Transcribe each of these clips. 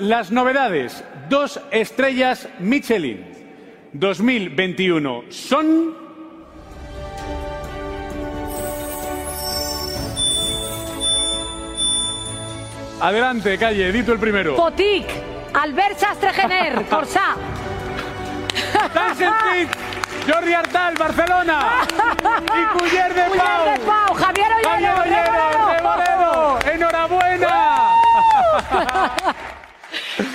las novedades. Dos estrellas Michelin 2021 son... Adelante, calle, dito el primero. Potic, Albert Sastregener, Corsà. Tan sentit, Jordi Artal, Barcelona. Y Culler de Culler Pau. de Pau, Javier Ollero, Javier Ollero. Rebolero. Enhorabuena.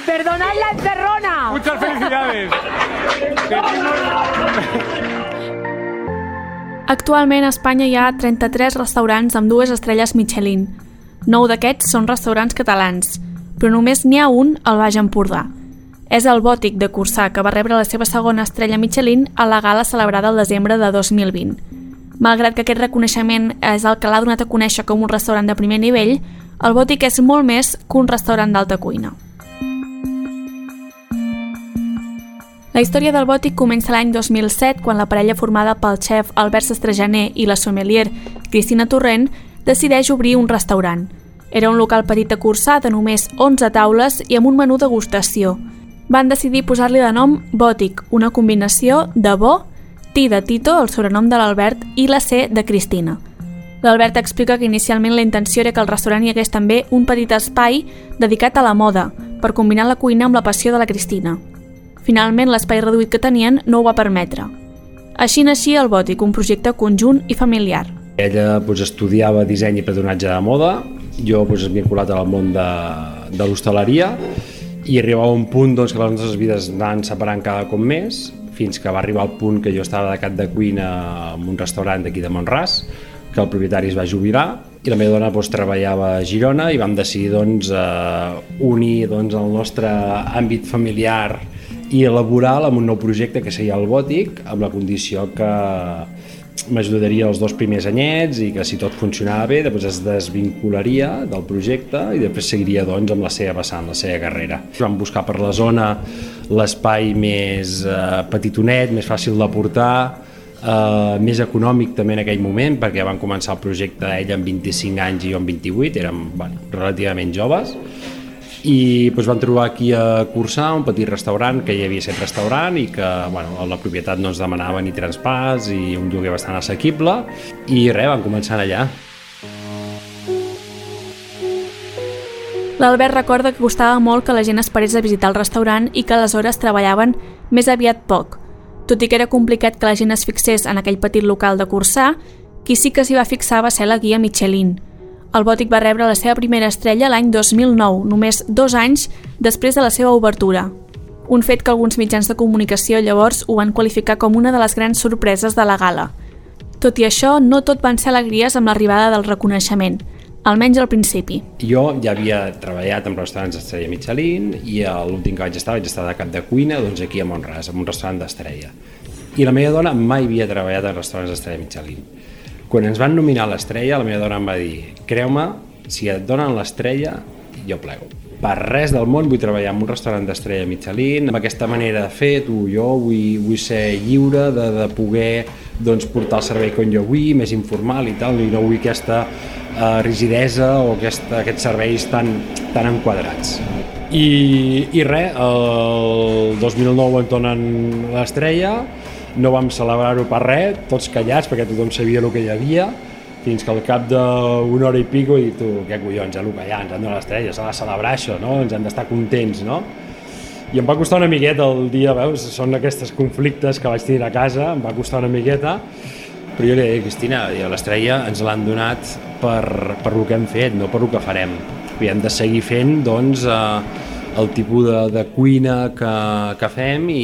Perdonad la encerrona. Muchas felicidades. Actualment a Espanya hi ha 33 restaurants amb dues estrelles Michelin. Nou d'aquests són restaurants catalans, però només n'hi ha un al Baix Empordà. És el Bòtic de Cursà, que va rebre la seva segona estrella Michelin a la gala celebrada el desembre de 2020. Malgrat que aquest reconeixement és el que l'ha donat a conèixer com un restaurant de primer nivell, el Bòtic és molt més que un restaurant d'alta cuina. La història del Bòtic comença l'any 2007 quan la parella formada pel xef Albert Sastrejaner i la sommelier Cristina Torrent decideix obrir un restaurant. Era un local petit a Cursà de només 11 taules i amb un menú degustació. Van decidir posar-li de nom Bòtic, una combinació de bo, T de Tito, el sobrenom de l'Albert, i la C de Cristina. L'Albert explica que inicialment la intenció era que al restaurant hi hagués també un petit espai dedicat a la moda, per combinar la cuina amb la passió de la Cristina. Finalment, l'espai reduït que tenien no ho va permetre. Així naixia el Bòtic, un projecte conjunt i familiar. Ella doncs, estudiava disseny i patronatge de moda, jo doncs, vinculat al món de, de l'hostaleria i arribava un punt doncs, que les nostres vides anaven separant cada cop més fins que va arribar al punt que jo estava de cap de cuina en un restaurant d'aquí de Montràs que el propietari es va jubilar i la meva dona doncs, treballava a Girona i vam decidir doncs, eh, unir doncs, el nostre àmbit familiar i laboral amb un nou projecte que seria el Bòtic amb la condició que m'ajudaria els dos primers anyets i que si tot funcionava bé després es desvincularia del projecte i després seguiria doncs, amb la seva vessant, la seva carrera. Vam buscar per la zona l'espai més eh, petitonet, més fàcil de portar, eh, més econòmic també en aquell moment perquè van començar el projecte ella amb 25 anys i jo amb 28, érem bueno, relativament joves i doncs, van trobar aquí a Cursà un petit restaurant que hi havia set restaurant i que bueno, la propietat no ens demanava ni transpàs i un lloguer bastant assequible i res, van començar allà. L'Albert recorda que costava molt que la gent esperés a visitar el restaurant i que aleshores treballaven més aviat poc. Tot i que era complicat que la gent es fixés en aquell petit local de Cursà, qui sí que s'hi va fixar va ser la guia Michelin. El Bòtic va rebre la seva primera estrella l'any 2009, només dos anys després de la seva obertura. Un fet que alguns mitjans de comunicació llavors ho van qualificar com una de les grans sorpreses de la gala. Tot i això, no tot van ser alegries amb l'arribada del reconeixement, almenys al principi. Jo ja havia treballat en restaurants d'estrella Michelin i l'últim que vaig estar vaig estar de cap de cuina doncs aquí a Montràs, en un restaurant d'estrella. I la meva dona mai havia treballat en restaurants d'estrella Michelin. Quan ens van nominar l'estrella, la meva dona em va dir creu-me, si et donen l'estrella, jo plego. Per res del món vull treballar en un restaurant d'estrella Michelin, amb aquesta manera de fer, tu, jo vull, vull ser lliure de, de poder doncs, portar el servei com jo vull, més informal i tal, i no vull aquesta uh, rigidesa o aquesta, aquests serveis tan, tan enquadrats. I, i res, el 2009 em donen l'estrella, no vam celebrar-ho per res, tots callats perquè tothom sabia el que hi havia, fins que al cap d'una hora i pico i tu, què collons, eh, el que hi ha, ens han donat l'estrella, s'ha de celebrar això, no? ens han d'estar contents, no? I em va costar una miqueta el dia, veus, són aquests conflictes que vaig tenir a casa, em va costar una miqueta, però jo li deia, Cristina, l'estrella ens l'han donat per, per el que hem fet, no per el que farem. I hem de seguir fent, doncs, eh, el tipus de, de cuina que, que fem i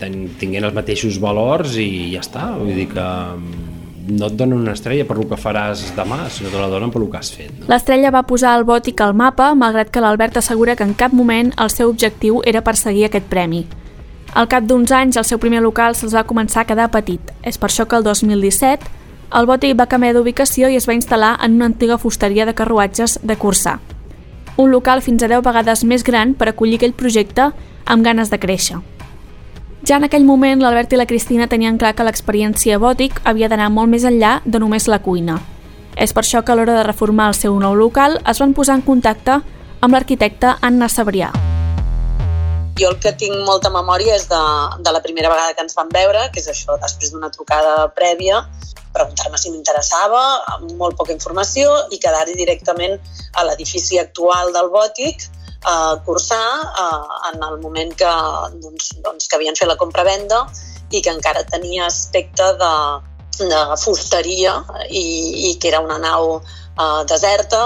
ten, tinguent els mateixos valors i ja està, vull dir que no et donen una estrella per el que faràs demà, sinó te la donen per el que has fet. No? L'estrella va posar el bòtic al mapa, malgrat que l'Albert assegura que en cap moment el seu objectiu era perseguir aquest premi. Al cap d'uns anys, el seu primer local se'ls va començar a quedar petit. És per això que el 2017 el bòtic va canviar d'ubicació i es va instal·lar en una antiga fusteria de carruatges de Cursà. Un local fins a 10 vegades més gran per acollir aquell projecte amb ganes de créixer. Ja en aquell moment, l'Albert i la Cristina tenien clar que l'experiència bòtic havia d'anar molt més enllà de només la cuina. És per això que a l'hora de reformar el seu nou local es van posar en contacte amb l'arquitecte Anna Sabrià. Jo el que tinc molta memòria és de, de la primera vegada que ens vam veure, que és això, després d'una trucada prèvia, preguntar-me si m'interessava, amb molt poca informació, i quedar-hi directament a l'edifici actual del Bòtic, a cursar eh, en el moment que, doncs, doncs, que havien fet la compra-venda i que encara tenia aspecte de, de fusteria i, i que era una nau eh, deserta,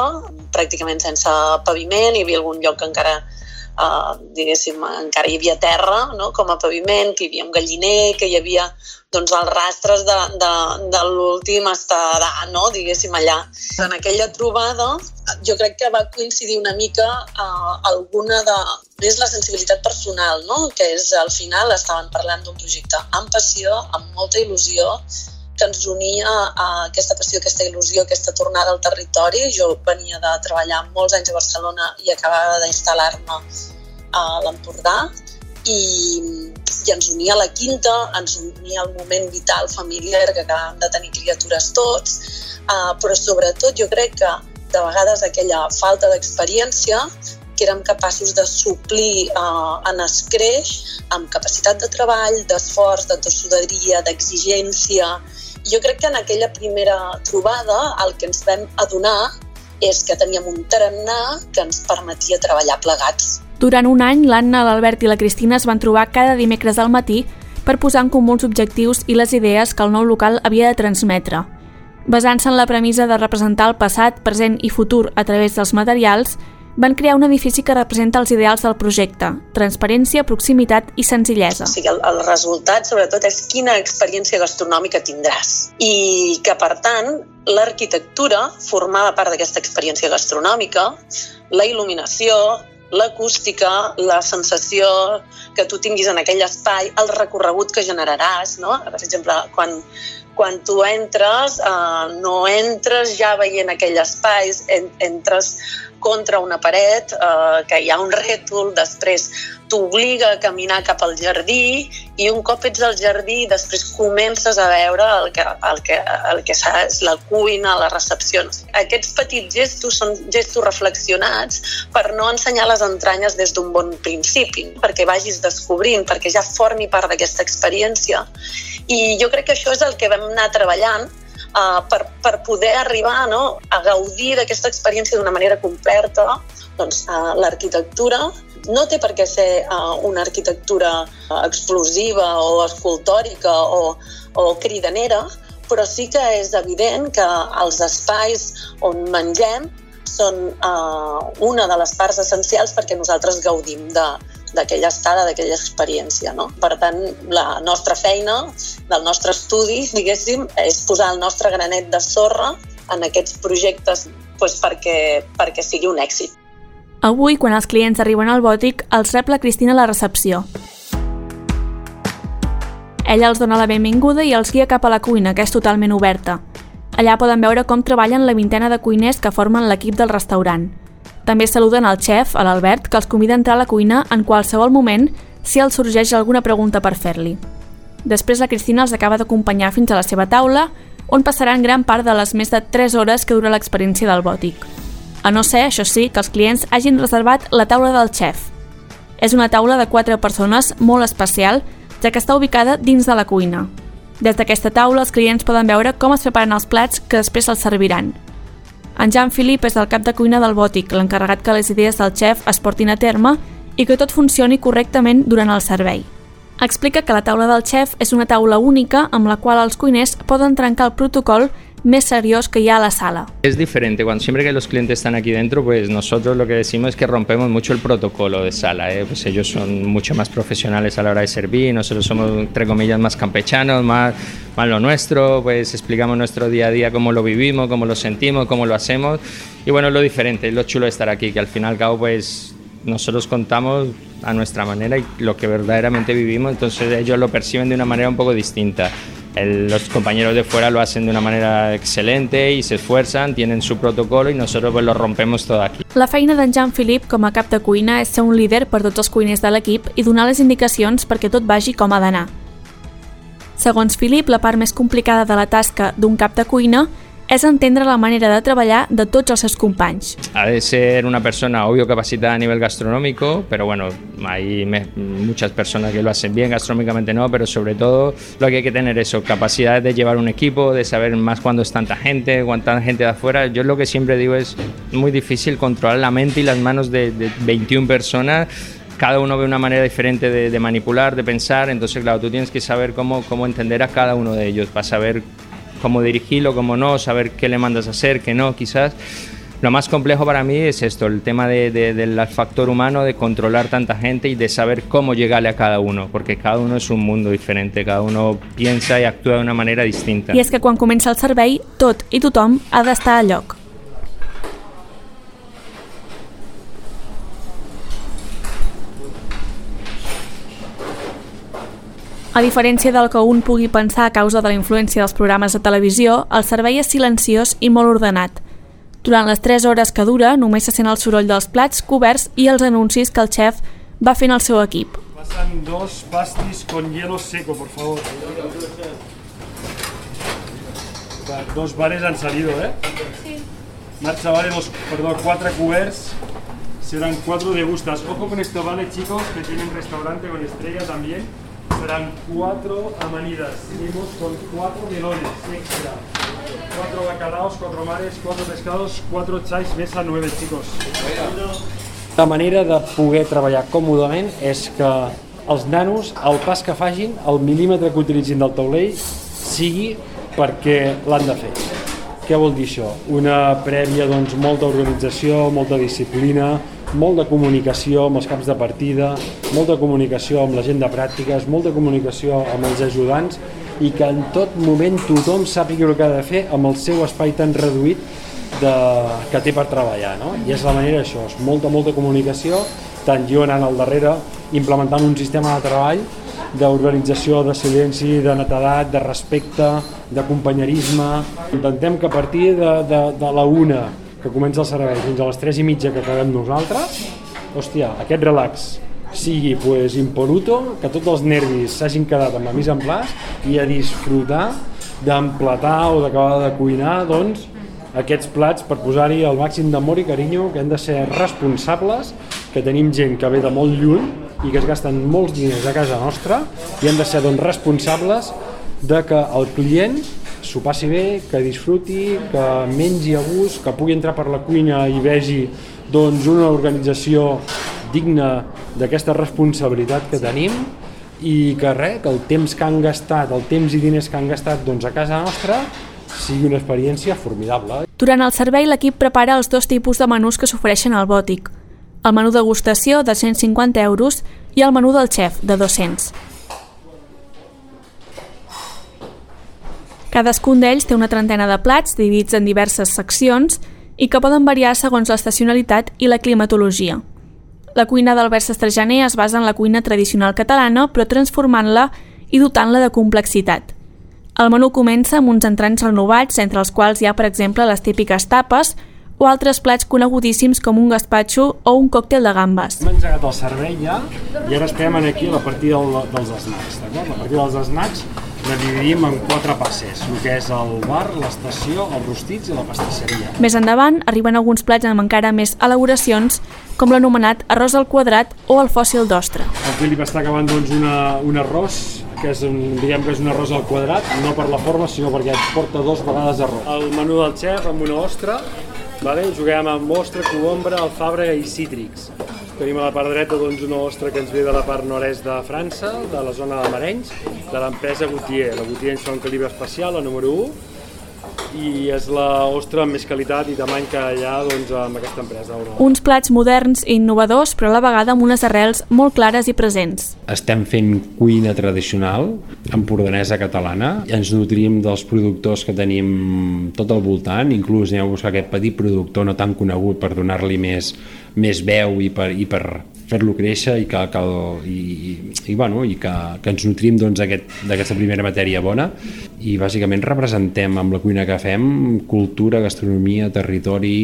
pràcticament sense paviment, hi havia algun lloc que encara eh, diguéssim, encara hi havia terra no? com a paviment, que hi havia un galliner, que hi havia doncs, els rastres de, de, de l'últim estadà, no? diguéssim, allà. En aquella trobada jo crec que va coincidir una mica eh, alguna de... És la sensibilitat personal, no? que és al final estaven parlant d'un projecte amb passió, amb molta il·lusió, que ens unia a aquesta passió, aquesta il·lusió, aquesta tornada al territori. Jo venia de treballar molts anys a Barcelona i acabava d'instal·lar-me a l'Empordà i, i ens unia la quinta, ens unia el moment vital familiar que acabàvem de tenir criatures tots, uh, però sobretot jo crec que de vegades aquella falta d'experiència que érem capaços de suplir uh, en escreix amb capacitat de treball, d'esforç, de tossuderia, d'exigència, jo crec que en aquella primera trobada el que ens vam adonar és que teníem un tarannà que ens permetia treballar plegats. Durant un any, l'Anna, l'Albert i la Cristina es van trobar cada dimecres al matí per posar en comú els objectius i les idees que el nou local havia de transmetre. Basant-se en la premissa de representar el passat, present i futur a través dels materials, van crear un edifici que representa els ideals del projecte, transparència, proximitat i senzillesa. O sigui, el, el resultat, sobretot, és quina experiència gastronòmica tindràs. I que, per tant, l'arquitectura formava part d'aquesta experiència gastronòmica, la il·luminació, l'acústica, la sensació que tu tinguis en aquell espai, el recorregut que generaràs, no? Per exemple, quan, quan tu entres, eh, no entres ja veient aquell espai, en, entres contra una paret, eh, que hi ha un rètol, després t'obliga a caminar cap al jardí i un cop ets al jardí després comences a veure el que, el que, el que és la cuina, la recepció. Aquests petits gestos són gestos reflexionats per no ensenyar les entranyes des d'un bon principi, perquè vagis descobrint, perquè ja formi part d'aquesta experiència. I jo crec que això és el que vam anar treballant uh, per, per poder arribar no, a gaudir d'aquesta experiència d'una manera completa, doncs uh, l'arquitectura. No té per què ser uh, una arquitectura explosiva o escultòrica o, o cridanera, però sí que és evident que els espais on mengem són uh, una de les parts essencials perquè nosaltres gaudim de, d'aquella estada, d'aquella experiència. No? Per tant, la nostra feina, del nostre estudi, diguéssim, és posar el nostre granet de sorra en aquests projectes doncs, perquè, perquè sigui un èxit. Avui, quan els clients arriben al bòtic, els rep la Cristina a la recepció. Ella els dona la benvinguda i els guia cap a la cuina, que és totalment oberta. Allà poden veure com treballen la vintena de cuiners que formen l'equip del restaurant. També saluden al xef, l'Albert, que els convida a entrar a la cuina en qualsevol moment si els sorgeix alguna pregunta per fer-li. Després la Cristina els acaba d'acompanyar fins a la seva taula, on passaran gran part de les més de 3 hores que dura l'experiència del bòtic. A no ser, això sí, que els clients hagin reservat la taula del xef. És una taula de 4 persones molt especial, ja que està ubicada dins de la cuina. Des d'aquesta taula els clients poden veure com es preparen els plats que després els serviran – en Jean Philippe és el cap de cuina del Bòtic, l'encarregat que les idees del xef es portin a terme i que tot funcioni correctament durant el servei. Explica que la taula del xef és una taula única amb la qual els cuiners poden trencar el protocol més seriós que hi ha a la sala. Es diferente, cuando siempre que los clientes están aquí dentro, pues nosotros lo que decimos es que rompemos mucho el protocolo de sala, ¿eh? pues ellos son mucho más profesionales a la hora de servir, nosotros somos, entre comillas, más campechanos, más, más lo nuestro, pues explicamos nuestro día a día, cómo lo vivimos, cómo lo sentimos, cómo lo hacemos, y bueno, lo diferente, es lo chulo de estar aquí, que al fin y al cabo, pues nosotros contamos a nuestra manera y lo que verdaderamente vivimos, entonces ellos lo perciben de una manera un poco distinta. El, los compañeros de fuera lo hacen de una manera excelente y se esfuerzan, tienen su protocolo y nosotros pues lo rompemos todo aquí. La feina d'en Jean-Philippe com a cap de cuina és ser un líder per tots els cuiners de l'equip i donar les indicacions perquè tot vagi com ha d'anar. Segons Philippe, la part més complicada de la tasca d'un cap de cuina és entendre la manera de treballar de tots els seus companys. Ha de ser una persona, obvio, capacitada a nivel gastronómico, pero bueno, hay muchas personas que lo hacen bien, gastronómicamente no, pero sobre todo lo que hay que tener eso, capacidad de llevar un equipo, de saber más cuándo es tanta gente, cuánta gente de afuera. Yo lo que siempre digo es muy difícil controlar la mente y las manos de, de 21 personas. Cada uno ve una manera diferente de, de manipular, de pensar, entonces claro, tú tienes que saber cómo, cómo entender a cada uno de ellos para saber cómo dirigirlo, cómo no, saber qué le mandas a hacer, qué no, quizás. Lo más complejo para mí es esto, el tema de- de- del factor humano, de controlar tanta gente y de saber cómo llegarle a cada uno, porque cada uno es un mundo diferente, cada uno piensa y actúa de una manera distinta. I és que quan comença el servei, tot i tothom ha d'estar a lloc. A diferència del que un pugui pensar a causa de la influència dels programes de televisió, el servei és silenciós i molt ordenat. Durant les 3 hores que dura, només se sent el soroll dels plats coberts i els anuncis que el xef va fent al seu equip. Pasan dos pastis con hielo seco, por favor. Dos bares han salido, ¿eh? Sí. Marcha vale dos, perdón, cuatro cuberts. Serán cuatro degustas. Ojo con esto, ¿vale, chicos? Que tienen restaurante con estrella también. Serán cuatro amanidas. Seguimos con cuatro melones extra. Cuatro bacalaos, cuatro mares, cuatro pescados, cuatro chais, mesa nueve, chicos. La manera de poder treballar còmodament és que els nanos, el pas que facin, el mil·límetre que utilitzin del taulell, sigui perquè l'han de fer. Què vol dir això? Una prèvia, doncs, molta organització, molta disciplina, molt de comunicació amb els caps de partida, molta comunicació amb la gent de pràctiques, molta comunicació amb els ajudants i que en tot moment tothom sàpiga el que ha de fer amb el seu espai tan reduït de, que té per treballar, no? I és la manera això, és molta, molta comunicació, tant jo anant al darrere, implementant un sistema de treball d'organització, de silenci, de netedat, de respecte, de companyerisme. Intentem que a partir de, de, de la una que comença el servei fins a les tres i mitja que acabem nosaltres, hòstia, aquest relax sigui pues, impoluto, que tots els nervis s'hagin quedat amb la mise en place i a disfrutar d'empletar o d'acabar de cuinar doncs, aquests plats per posar-hi el màxim d'amor i carinyo, que hem de ser responsables, que tenim gent que ve de molt lluny i que es gasten molts diners a casa nostra i hem de ser doncs, responsables de que el client s'ho passi bé, que disfruti, que mengi a gust, que pugui entrar per la cuina i vegi doncs, una organització digna d'aquesta responsabilitat que tenim i que res, que el temps que han gastat, el temps i diners que han gastat doncs, a casa nostra sigui una experiència formidable. Durant el servei, l'equip prepara els dos tipus de menús que s'ofereixen al bòtic. El menú degustació, de 150 euros, i el menú del xef, de 200. Cadascun d'ells té una trentena de plats dividits en diverses seccions i que poden variar segons l'estacionalitat i la climatologia. La cuina d'Albert Sastrejaner es basa en la cuina tradicional catalana, però transformant-la i dotant-la de complexitat. El menú comença amb uns entrants renovats, entre els quals hi ha, per exemple, les típiques tapes o altres plats conegudíssims com un gaspatxo o un còctel de gambes. Hem engegat el servei ja i ara estem aquí a la partida del, dels snacks, d'acord? La partida dels snacks la dividim en quatre passes, el que és el bar, l'estació, els rostits i la pastisseria. Més endavant arriben alguns plats amb encara més elaboracions, com l'anomenat arròs al quadrat o el fòssil d'ostre. El Filip està acabant doncs, una, un arròs que és un, diguem que és un arròs al quadrat, no per la forma, sinó perquè porta dos vegades arròs. El menú del xef amb una ostra, vale? juguem amb ostra, colombra, alfàbrega i cítrics. Tenim a la part dreta doncs, una ostra que ens ve de la part nord-est de França, de la zona de Marenys, de l'empresa Gautier. La Gautier ens fa un calibre especial, la número 1, i és la ostra amb més qualitat i tamany que hi ha doncs, amb aquesta empresa. Uns plats moderns i innovadors, però a la vegada amb unes arrels molt clares i presents. Estem fent cuina tradicional, empordanesa catalana, i ens nutrim dels productors que tenim tot al voltant, inclús anem a buscar aquest petit productor no tan conegut per donar-li més, més veu i per, i per fer-lo créixer i, que, que i, i, i, bueno, i que, que ens nutrim doncs, d'aquesta aquest, primera matèria bona i bàsicament representem amb la cuina que fem cultura, gastronomia, territori,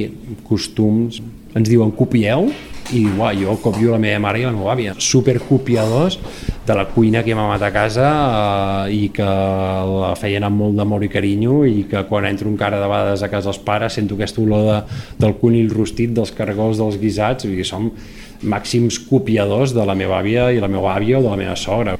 costums. Ens diuen copieu i uah, jo copio la meva mare i la meva àvia, supercopiadors de la cuina que hem amat a casa eh, i que la feien amb molt d'amor i carinyo i que quan entro encara de vegades a casa dels pares sento aquesta olor de, del conill rostit, dels cargols, dels guisats, dir, som màxims copiadors de la meva àvia i la meva àvia o de la meva sogra.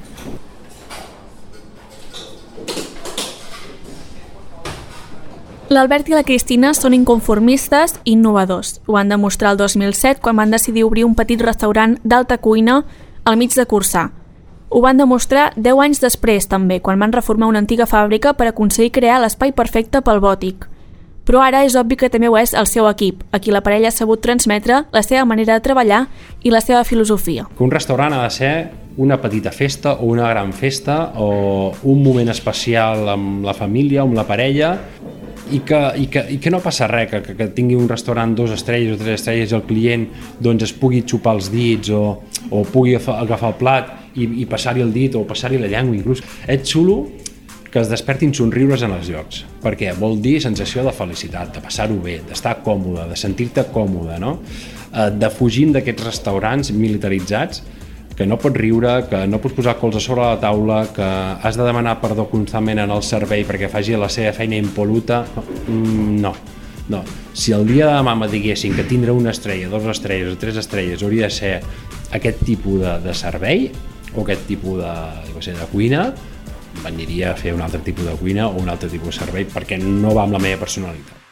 L'Albert i la Cristina són inconformistes i innovadors. Ho van demostrar el 2007 quan van decidir obrir un petit restaurant d'alta cuina al mig de Cursà. Ho van demostrar 10 anys després, també, quan van reformar una antiga fàbrica per aconseguir crear l'espai perfecte pel bòtic. Però ara és obvi que també ho és el seu equip, a qui la parella ha sabut transmetre la seva manera de treballar i la seva filosofia. Un restaurant ha de ser una petita festa o una gran festa o un moment especial amb la família, amb la parella i que, i que, i que no passa res, que, que, que tingui un restaurant dos estrelles o tres estrelles i el client doncs, es pugui xupar els dits o, o pugui agafar el plat i, i passar-hi el dit o passar-hi la llengua inclús. És xulo que es despertin somriures en els llocs, perquè vol dir sensació de felicitat, de passar-ho bé, d'estar còmode, de sentir-te còmode, no? Eh, de fugint d'aquests restaurants militaritzats que no pots riure, que no pots posar colze sobre la taula, que has de demanar perdó constantment en el servei perquè faci la seva feina impoluta, mm, no. No. Si el dia de demà me diguessin que tindre una estrella, dues estrelles o tres estrelles hauria de ser aquest tipus de, de servei o aquest tipus de, jo sé, de cuina, m'aniria a fer un altre tipus de cuina o un altre tipus de servei perquè no va amb la meva personalitat.